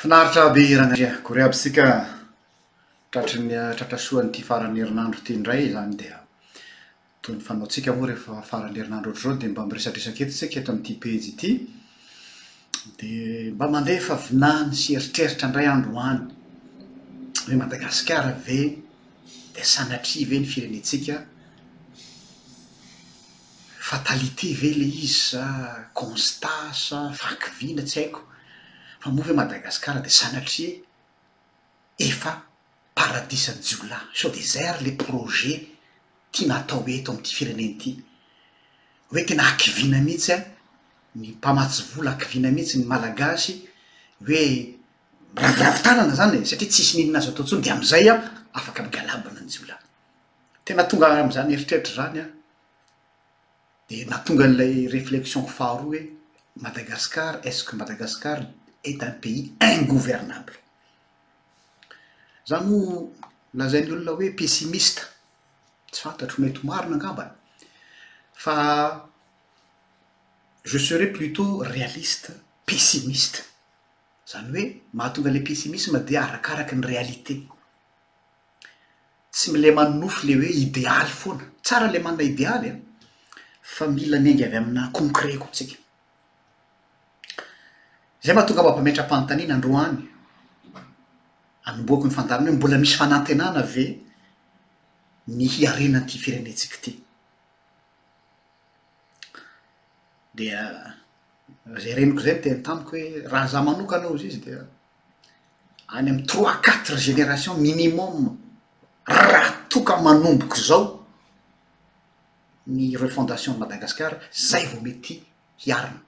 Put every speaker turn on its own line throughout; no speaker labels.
Finaritra be Ragnandria, akory aby isika tratry ny tratra soa an'ity faran'ny herinandro ity indray izany dia toy ny fanaontsika moa rehefa faran'ny herinandro ohatr'izao dia mba miresadresaka eto isika eto amin'ity pejy ity dia mba mandefa vinany sy eritreritra indray androany hoe Madagasikara ve dia sanatria ve ny firenentsika Fatalité ve le izy sa constat sa fahakiviana tsy haiko fa moa ve Madagascar de sanatria efa paradisan jiolahy sao de zay ary le projet tiana hatao eto amty firenena ity oe tena hakiviana mihitsy an ny mpamatsy vola hakiviana mihitsy ny malagasy oe miraviravy tanana zany e satria tsisy ninona azo atao tsony de amzay an afaka migalabona ny jiolahy Tena tonga amin'izany eritreritra izany aho, dia nahatonga an'ilay réflexion-ko faharoa hoe, Madagascar, est-ce que Madagascar est un pays ingouvernable? Izaho moa lazain'ny olona hoe pessimiste, tsy fantatro, mety ho marina angamba, fa je serai plutot réaliste, pessimiste, izany hoe mahatonga ilay pessimisme dia arakaraky ny réalité. Tsy milema ny nofy le hoe idealy foana. Tsara ilay manana idealy an, fa mila miainga avy amina concret koa tsika. Izay mahatonga aho mampametra-panontaniana androany, anombohako ny fandaharana hoe mbola misy fanantenana ve ny hiarenan'ity firenentsika ity? Dia izay reniko izay miteny tamiko hoe raha izaho manokana hozy izy dia any amin'ny trois quatre génération minimum raha toa ka manomboka izao ny refondation an'i Madagasikara izay vao mety hiarina,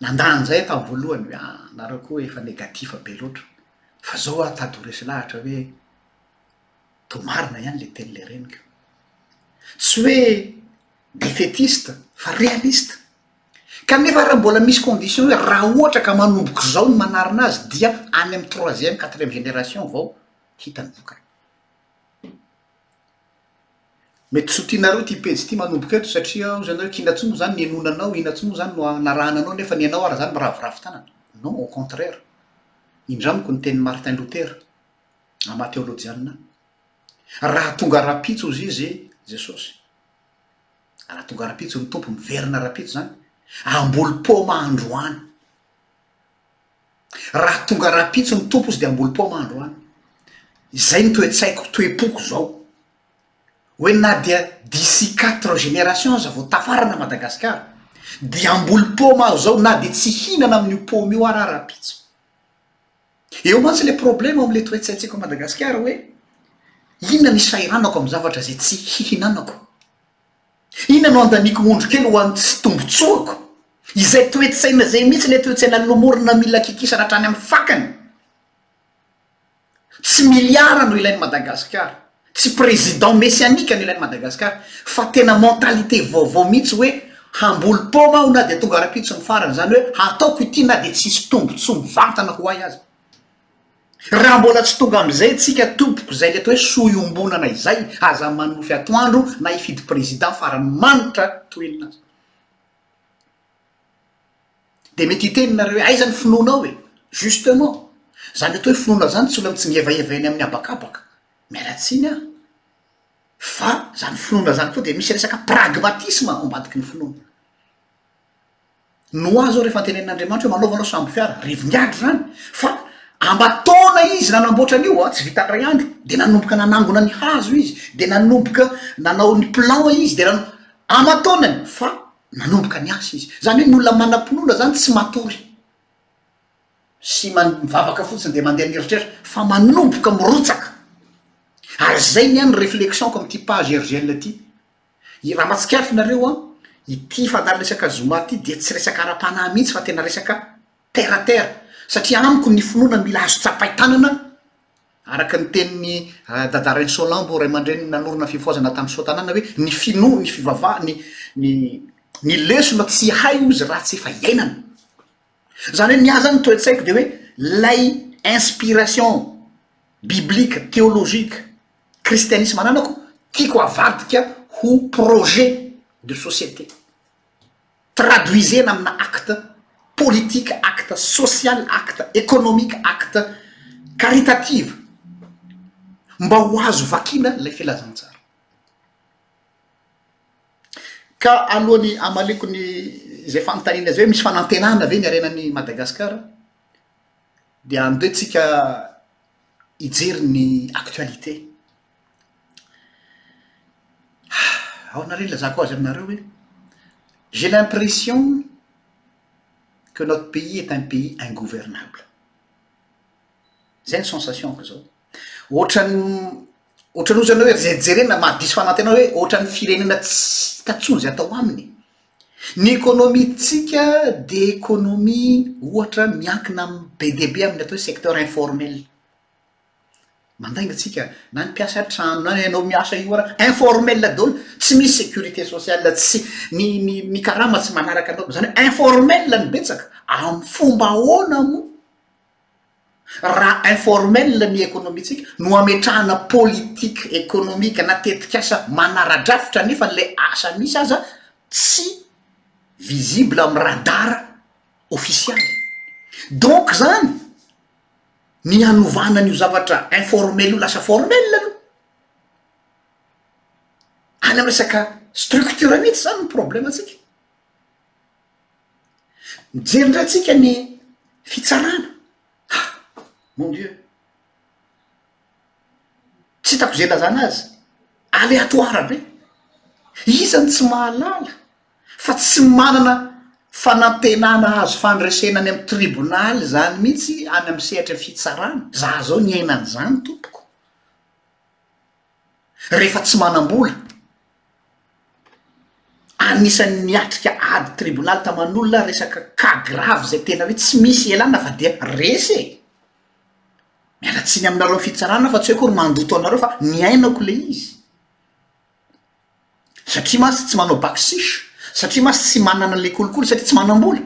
nandà an'izay aho tamin'ny voalohany hoe aa nareo koa efa négatif be loatra fa izao aho tady ho resy lahatra hoe toa marina ihany ilay tenin'ilay reniko, tsy hoe défaitiste fa réaliste. Kanefa ary mbola misy condition hoe raha ohatra ka manomboka izao ny manarina azy dia any amin'ny troisième, quatrième génération vao hita ny vokany. Mety tsy ho tianareo ity pejy ity manomboka eto satria hozy ianareo hoe k'inona tsy moa izany no henoina anao, inona tsy moa izany no hanarahana anao nefa ny anao ary izany miraviravy tanana. Non, au contraire. Indro amiko ny tenin'i Martin Luther, ny maha teolojianina ahy. Raha tonga rahampitso hozy izy, Jesosy. Raha tonga rahampitso ny Tompo, miverina rahampitso izany, hamboly paoma androany. Raha tonga rahampitso ny Tompo izy dia hamboly paoma androany. Izay ny toe-tsaiko, toe-poko izao. Hoe na dia d'ici quatre générations aza vao tafarana Madagasikara, dia hamboly paoma aho izao na dia tsy hihinana amin'io paoma io aho raha rahampitso. Eo mantsy ilay problème ao amin'ilay toe-tsaintsika ao Madagasikara hoe inona no isahiranako amin'ny zavatra izay tsy hihinanako? Inona no andaniako ondry kely ho an'ny tsy tombontsoako? Izay toe-tsaina izay mihitsy ilay toe-tsaina lomorina mila kikisana hatrany amin'ny fakany. Tsy miliara no ilain'i Madagasikara. Tsy président messianique ny ilain'i Madagascar fa tena mentalité vaovao mihitsy hoe hamboly paoma aho na dia tonga rahampitso ny farany, izany hoe hataoko ity na dia tsy hisy tombotsoa mivantana ho ahy aza. Raha mbola tsy tonga amin'izay isika tompoko izay ilay atao hoe soa iombonana izay aza manonofy atoandro na hifidy président farany manitra tohinina aza. Dia mety hiteny nareo hoe aiza ny finoanao e? Justement, zany atao hoe finoana zany tsy olona mitsingevaheva eny amin'ny habakabaka, miala tsiny an! fa zany finoana zany koa dia misy resaka pragmatisme ao ambadiky ny finoana. Noa zao rehefa antenenin'Andriamanitra hoe manaova anao sambo fiara, rivo-miandry zany, fa amban-taona izy nanamboatra an'io an, tsy vitan'ny ray andro, dia nanomboka nanangona ny hazo izy, dia nanomboka nanao ny plan izy, dia nanao, aman-taonany, fa manomboka ny asa izy. Izany hoe ny olona manam-pinoana izany tsy matory sy mivavaka fotsiny dia mandeha mieritreritra fa manomboka mirotsaka. Ary izay ny ahy ny réflexion-ko amin'ity page RGL ity. I raha mahatsikaritra nareo an, ity fandaharan'ny resaka zoma ity dia tsy resaka ara-panahy mihitsy fa tena resaka terre à terre satria amiko ny finoana mila azo tsapain-tanana, Araka ny tenin'i Dada Rainsolambo, ray aman-dreniny nanorina fifohazana tany Soatanana hoe, ny finoa, ny fivavaha, ny, ny, ny lesona tsy hay hozy raha tsy efa iainana. Izany hoe ny ahy izany ny toe-tsaiko dia hoe ilay inspiration biblique, théologique, kristianisma ananako, tiako avadika ho projet de société. Traduisena amina acte politique, acte social, acte economique, acte caritative mba ho azo vakiana ilay filazantsara. Ka alohan'ny hamaliako ny izay fanontaniana izay hoe misy fanantenana ve ny harenan'i Madagasikara dia andeha tsika hijery ny actualité. Ah! Aona re ilazako azy aminareo hoe, j'ai l'impression que notre pays est un pays ingouvernable. Izay ny sensation-ko izao. Ohatran'ny, ohatran'ny ozy ianao hoe re jerena mahadiso fanantenana hoe ohatran'ny firenena tsy hita intsony izay atao aminy. Ny économie-ntsika dia économie ohatra miankina be dia be amin'ny atao hoe secteur informel. Mandainga tsika na ny mpiasa an-trano na ianao miasa io ary informel daholo tsy misy sécurité sociale tsy ny ny ny karama tsy manaraka anao zany hoe informel ny betsaka am fomba ahoana mo raha informel ny ekonomitsika no ametrahana politique ekonomika na tetikasa manara-drafitra nefa le asa misy aza tsy visible am radar ofisialy donc zany ny hanovana an'io zavatra informel io lasa formel aloha, any am resaka structure mihitsy zany ny problème ntsika, mijery ndray tsika ny fitsarana ha mon Dieu, tsy hitako ze ilazana azy, aléatoire be, iza no tsy mahalala. fa tsy manana fanantenana hahazo fandresena any amin'ny tribonaly izany mihitsy any amin'ny sehatra fitsarana, za zao niaina an'izany tompoko, rehefa tsy manam-bola, anisan'ny niatrika ady tribonaly taman'olona resaka cas grave izay tena hoe tsy misy ialana fa dia resy e, miala tsiny aminareo fitsarana fa tsy hoe akory mandoto anareo fa niainako le izy. satria mantsy tsy manao bac six, satria mantsy tsy manana an'ilay kolikoly satria tsy manam-bola,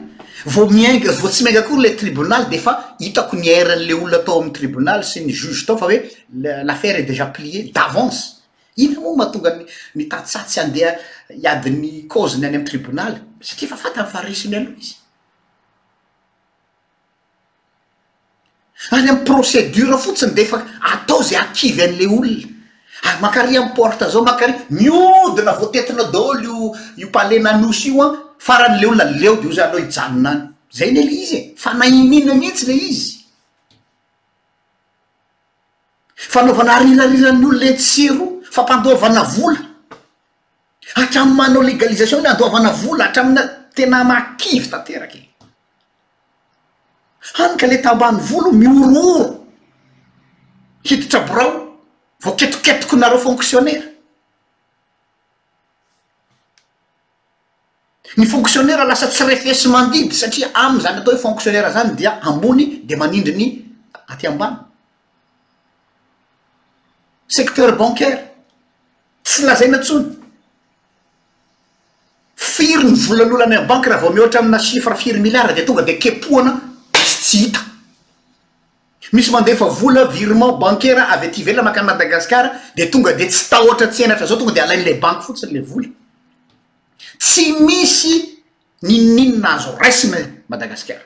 vao miainga vao tsy miainga akory ilay tribonaly dia efa hitako ny heran'ilay olona tao amin'ny tribonaly sy ny juge tao fa hoe l'affaire est déjà pliée d'avance, inona moa no mahatonga ny ny tantsaha tsy handeha hiady ny cause-ny any amin'ny tribonaly satria efa fantany fa resy mialoha izy. Any amin'ny procédure fotsiny dia efa atao izay hakivy an'ilay olona. Ary mankaria amin'ny porte izao, mankaria, mihodina voatetina daholo io io palen'Anosy io an, farany ilay olona leo dia hozy aleo hijanona any. Izay anie ilay izy e, fanahiniana mihitsy ilay izy. Fanaovana harirariran'ny olona etsy sy eroa, fampandoavana vola, hatramin'ny manao légalisation ny handoavana vola, hatramin'ny tena maha kivy tanteraka e. hany ka le tambanivolo mihorohoro hiditra birao voaketoketokonareo fonksionera ny fonksionera lasa tsy refesimandidy satria aminy zany atao hoe fonksionera zany dia ambony de manindry ny aty ambany secteur bancaire tsy lazaina tsony Firy ny vola lola any am banky raha vao mihoatra amina chiffre firy milliard dia tonga dia kepohana misy tsy hita. Misy mandefa vola virement bancaire avy aty ivelany makany Madagascar dia tonga dia tsy tahotra tsy henatra zao tonga dia alain'ilay banky fotsiny ilay vola. Tsy misy n'inon'inona azo raisina i Madagasikara.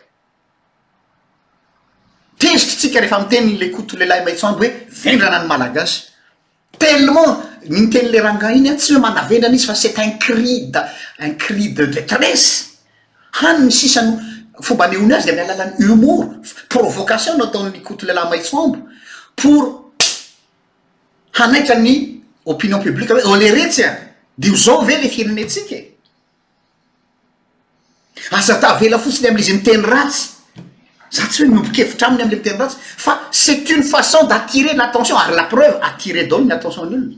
Tezitra isika rehefa miteny ilay Koto lehilahy maitso ambo hoe vendrana ny Malagasy. Tellement ninteny le rangahy iny an, tsy hoe manavendrana izy fa c'est un cri d'a, un cri de détresse, hany ny sisa no, fomba anehoany azy de amin'ny alalan'ny humour, provocation no ataon'i Koto lehilahy maitsoambo pour hanaitra ny opinion publique hoe oh leretsy a, dio zao ve le firenentsika e? Aza tavela fotsiny amin'izy miteny ratsy. Za tsy hoe miombon-kevitra aminy amin'ilay miteny ratsy fa c'est une façon d'attirer l'attention ary la preuve attirer daholo ny attention-ny olona.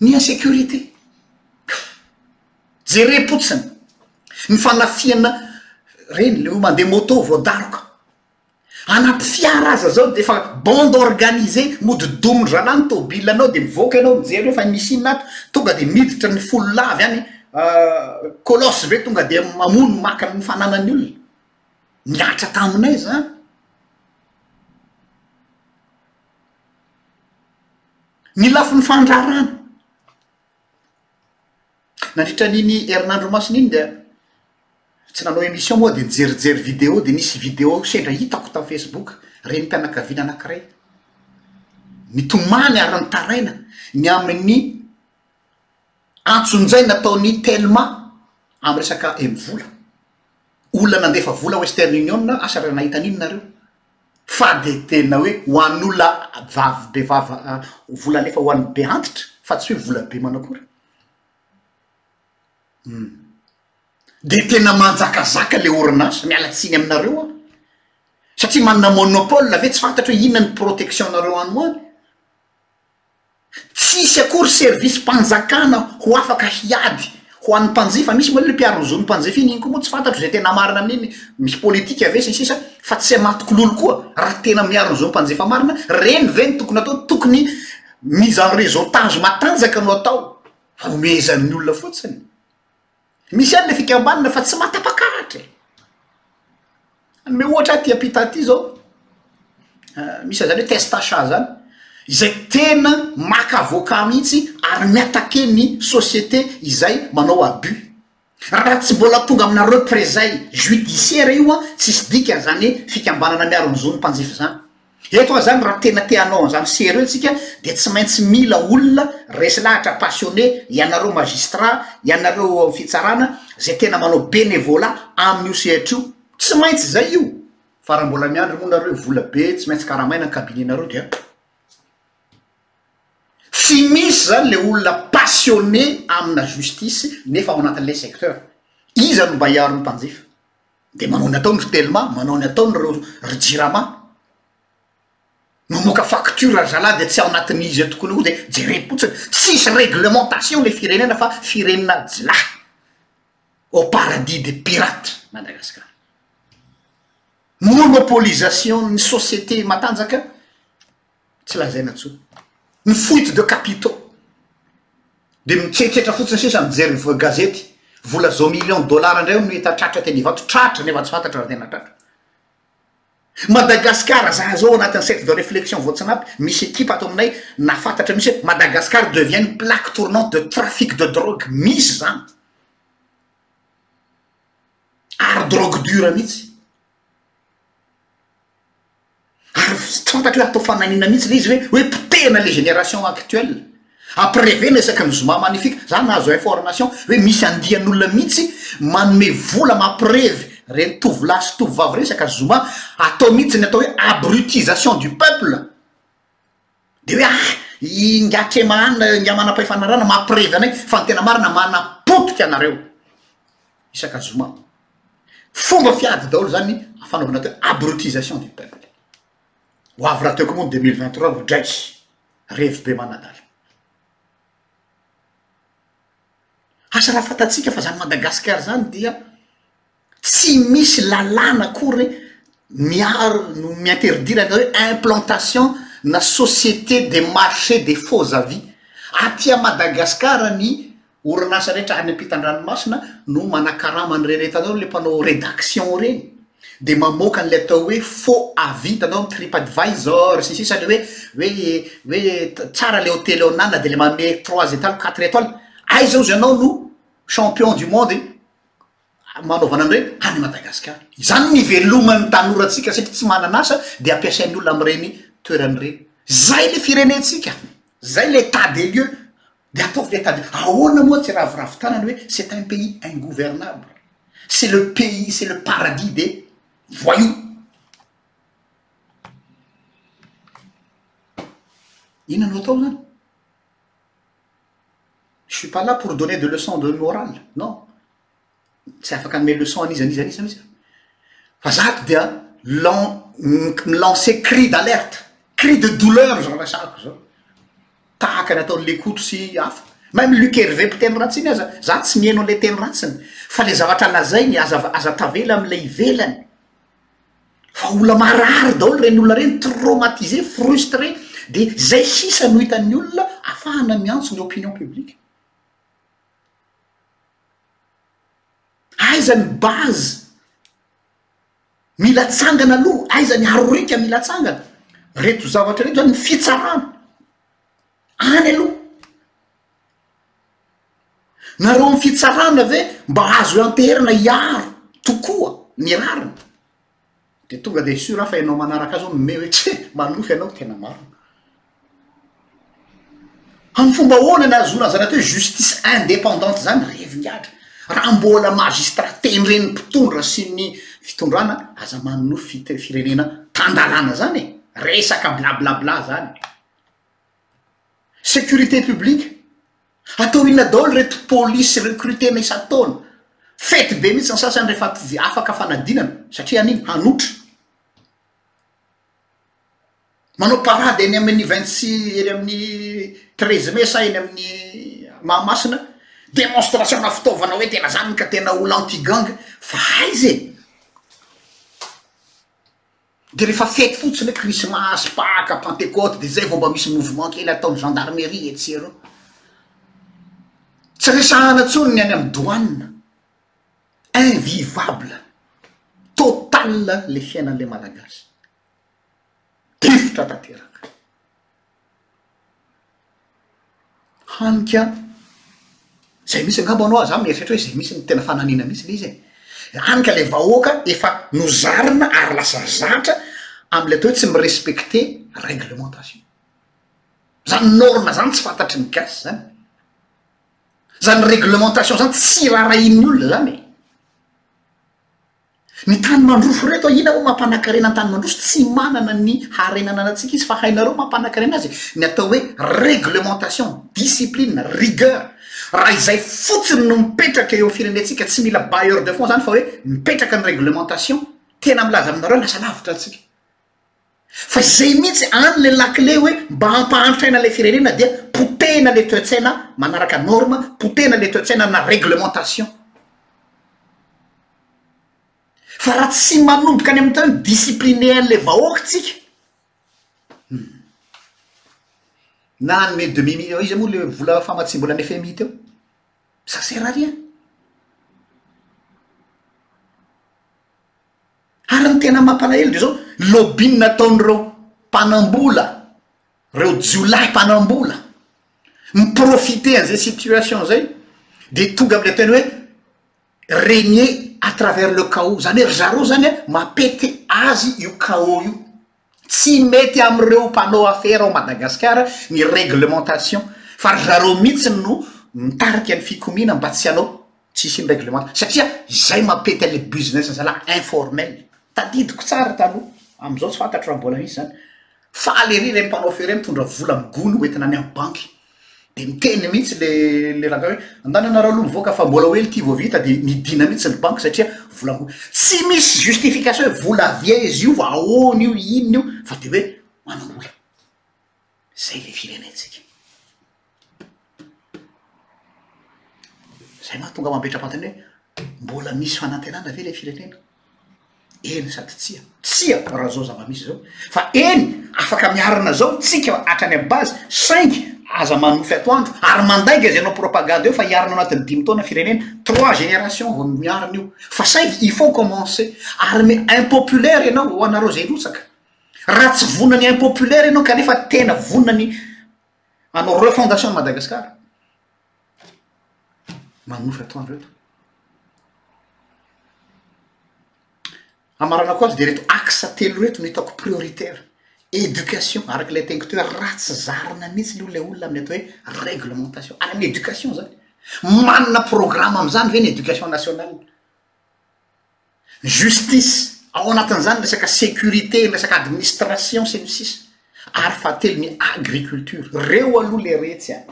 Ny insécurité. Jerem-potsiny ny fanafihana reny le hoe mandeha moto voadaroka. Anaty fiara aza zao dia efa bande organisée mody domin'ny zalahy ny tôbila anao dia mivoaka ianao mijery hoe fa misy inona ato, tonga dia miditra ny folo lahy avy any Colosy ve tonga dia mamono maka ny fananan'ny olona? Nihatra taminay izany. Ny lafiny fandrarana. Nandritra an'iny herinandro masina iny dia tsy nanao émission moa dia nijerijery vidéo dia nisy vidéo sendra hitako tamin'ny Facebook, renim-pianakaviana anankiray nitomany ary nitaraina ny amin'ny antsonjay nataon'ny Telma amin'ny resaka emivola, olona nandefa vola western union, asa raha nahita an'iny nareo? fa dia tena hoe ho an'olona vavy be vava vola alefa ho an'ny be antitra fa tsy hoe vola be manao akory hum dia tena manjakazaka le orinasa miala tsiny aminareo aho satria manana monopole ve tsy fantatro hoe inona ny protection nareo any ho any Tsisy akory service panjakana ho afaka hiady ho an'ny mpanjifa, misy moa le mpiaro ny zon'ny mpanjifa iny, iny koa moa tsy fantatro zay tena marina amin'iny, misy politika ve sy ny sisa fa tsy hay matokololo koa raha tena miaro ny zon'ny mpanjifa marina, reny ve no tokony atao, tokony mise en reseautage matanjaka no atao fa omezan'ny olona fotsiny. Misy ihany le fikambanana fa tsy mahatapakaratra e! Hanome ohatra aho aty ampita aty izao, misy an'izany hoe test achat zany, izay tena maka avocat mihitsy ary mi-attaquer ny société izay manao abus. Raha tsy mbola tonga amina représailles judiciaires io an, tsisy dikany izany fikambanana miaro ny zon'ny mpanjifa izany. Eto aza zany raha tena te hanao an'zany sérieux tsika dia tsy maintsy mila olona resy lahatra passionné ianareo magistrats, ianareo eo am fitsarana zay tena manao bénévolat amin'io sehatra io, tsy maintsy zay io, fa raha mbola miandry moa nareo hoe vola be tsy maintsy karamaina ny cabinet nareo dia tsy misy zany le olona passionné amina justice nefa ao anatin'ilay secteur, iza no mba hiaro ny mpanjifa? Dia manao ny ataony ry Telma, manao ny ataony ry ry Jirama. Mamoaka facture ry zalahy dia tsy ao anatin'ny izy atokony io koa dia jereo potsiny. Tsisy réglementation ilay firenena fa firenena jilahy. Au paradis des pirates Madagascar. Monopolisation ny société matanjaka. tsy lazaina tsony ny fuite de capitaux de mitsetsetra fotsiny sisa mijery ny gazety vola zao million dollars ndray no hita tratra teny ivato tratra nefa tsy fantatra ary tena tratra Madagascar za zao anatin'ny cercle de reflexion voatsinapy misy ekipa ato aminay nahafantatra misy hoe Madagascar devient une plaque tournante de trafic de drogue misy zany ary drogue dure mihitsy Ary fantatro hoe atao fanahiniana mihitsy le izy hoe hoe potehina le génération actuelle. Ampirevena isaky ny zoma magnifique, za nahazo information hoe misy andian'olona mihitsy manome vola mampirevy reny tovolahy sy tovovavy reny isaka zoma, atao mihitsy ny atao hoe abrutisation du peuple. De hoe ah! Ingahy Clément ann, ingahy Manampahefana Rana mampirevy anay fa ny tena marina manapotika anareo isaka zoma. Fomba fiady daholo zany fanaovana atao hoe abrutisation du peuple. Ho avy rahateo koa moa ny deux mille vingt trois ry Drais. Revy be manadala. Asa raha fantatsika fa zany Madagascar zany dia. tsy misy lalàna akory miaro no mi-interdire ny hoe implantation na société de marché des faux avis, aty à Madagascar ny orinasa rehetra any ampitan-dranomasina no manakarama an'ireny rehetra hitanao ilay mpanao redaction ireny dia mamoaka an'ilay atao hoe faux avis hitanao amin'ny trip advisor sy ny sisa ilay hoe hoe hoe tsara ilay hotely ao anana dia ilay manome trois étoiles quatre étoiles aiza hozy ianao no champion du monde e. manaovana an'ireny any Madagasikara. Izany no iveloman'ny tanorantsika satria tsy manana asa dia ampiasain'ny olona amin'ireny toerana ireny. Izay ilay firenentsika, izay ilay état des lieux. Dia ataovy ilay état des lieux. Ahoana moa tsy ravoravo tanana hoe c'est un pays ingouvernable. C'est le pays, c'est le paradis des voyous. Inona no atao izany? Je suis pas là pour donner de leçon de morale, non, tsy afaka hanome leçon an'iza an'iza an'iza an'iza, fa za ato dia mi-lancer cri d'alerte, cri de douleur izao resahako izao, tahaka ny ataon'ilay Koto sy hafa, même Luc Hervé mpiteny ratsy iny aza za tsy mihaino an'ilay teny ratsiny fa ilay zavatra lazainy aza aza tavela amin'ilay ivelany. fa olona marary daholo ireny olona ireny, traumatisé, frustré, dia zay sisa no hitan'ny olona afahana miantso ny opinion publique. Aiza ny base mila tsangana aloha, aiza ny harorika mila tsangana, reto zavatra reto zany ny fitsarana, any aloha. Nareo amin'ny fitsarana ve mba azo ianteherana hiaro tokoa ny rariny? De tonga de sûr aho fa ianao manaraka azy ao nomey hoe tse! manofy ianao tena marina. Amin'ny fomba ahoana no ahazoana an'zany atao hoe justice indépendante zany ry hevingadra? Raha mbola magistrat tendren'ny mpitondra sy ny fitondrana aza manonofy fite- firenena tan-dalàna zany e! resaka blablabla zany. Sécurité publique? Atao inona daholo ireto polisy recrutena isan-taona? Fety be mihitsy ny sasany rehefa vi- afaka fanadinana satria an'iny hanotra. Manao parade eny amin'ny vingt six eny amin'ny treize mai sa eny amin'ny Mahamasina, démonstration-na fitaovana hoe tena zany ka tena olo anti-gang fa aiza e? Dia rehefa fety fotsiny hoe krismasy, paka, pantekoty dia zay vao mba misy mouvement kely ataon'ny gendarmerie etsy sy eroa. Tsy resahana intsony ny any amin'ny douane. Invivable total le fiainan'le malagasy. Difotra tanteraka. Hanika izay mihitsy angamba hono aho, za mieritreritra hoe izay mihitsy no tena fananina mihitsy ilay izy e! Hanika ilay vahoaka efa nozarina ary lasa zatra amin'ilay atao hoe tsy mi-respecter règlementation. Zany norme zany tsy fantatry ny gasy zany. Zany règlementation zany tsy raharahian'ny olona zany e! Ny tany mandroso reto ahiana hoe mampanakarena ny tany mandroso tsy manana ny harena ananantsika izy fa hainareo mampanakarena azy ny atao hoe réglementation, discipline, rigueur raha izay fotsiny no mipetraka eo firenentsika tsy mila bailleur de fonds zany fa hoe mipetraka ny réglementation tena milaza aminareo lasa lavitra antsika. Fa izay mihitsy any le lakile hoe mba hampahantra aina ilay firenena dia potehina le toetsaina manaraka norme, potehina le toetsaina amina reglementation. Fa raha tsy manomboka any amin'ny tao ny discipline an'ilay vahoaka tsika hum na hanome demi million iza moa le vola famatsiam-bolan'ny FMI teo? Ça sert à rien. Ary ny tena mampalahelo dia izao, lobby-ny nataon'ireo mpanam-bola, ireo jiolahy mpanam-bola, mi-profiter an'izay situation izay, dia tonga amin'ilay teny hoe, régner à travers le chaos, izany hoe ry zareo izany an, mampety azy io chaos io. Tsy mety amin'ireo mpanao afera ao Madagasikara ny réglementation fa ry zareo mihitsy no mitarika ny fikomiana mba tsy hanao tsy hisian'ny réglementation satria izay mampety an'ilay business zalahy informel. Tadidiko tsara taloha, amin'izao tsy fantatro raha mbola misy izany, faly ery ireny mpanao afera mitondra vola amin'ny gony hoentina any amin'ny banky Dia miteny mihitsy le le rangahy hoe andana nareo aloha mivoaka fa mbola ho ela ity vao vita dia midina mihitsy ny banky satria vola ango. Tsy misy justification hoe vola avy aiza io, ahoana io, inona io fa dia hoe manam-bola. Zay le firenentsika. Zay mahatonga mampetra-panontaniana hoe mbola misy fanantenana ve le firenena? Eny sady tsia. Tsia raha zao zava-misy zao fa eny afaka miarina zao tsika hatrany am base saingy aza manofy atoandro ary mandainga zay anao propagande eo fa hiarina anatin'ny dimy taona firenena trois génération vao miarina io fa saingy il faut commencer ary me impopulaire ianao ho anareo zay rotsaka raha tsy vonona ny impopulaire ianao kanefa tena vonona ny anao refondation de Madagascar. manonofy atoandro eto. Hamaranako azy dia reto axe telo reto no hitako prioritaire, éducation, araka ilay teniko teo raha tsy zarina mihitsy aloha ilay olona amin'ny atao hoe réglementation, any amin'ny éducation izany, manana programme amin'izany ve ny éducation nationale? justice, ao anatin'izany ny resaka sécurité, ny resaka administration sy ny sisa ary fahatelo ny agriculture, reo aloha le retsy a,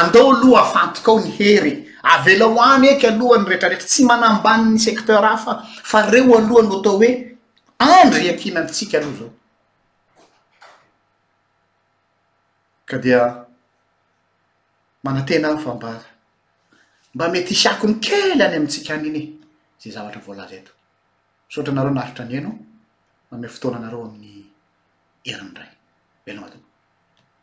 andao aloha afantokao ny hery e, avelao any eky aloha ny retraretra, tsy manambany ny secteur hafa fa reo aloha no atao hoe andry hiankinantsika aloha zao. Ka dia manantena aho fa mba Mba mety hisy akony kely any amintsika any anie izay zavatra voalaza eto. Misaotra anareo naharitra nihaino, mamehy fotoana anareo amin'ny herin'ny Ray. Veloma tompoko.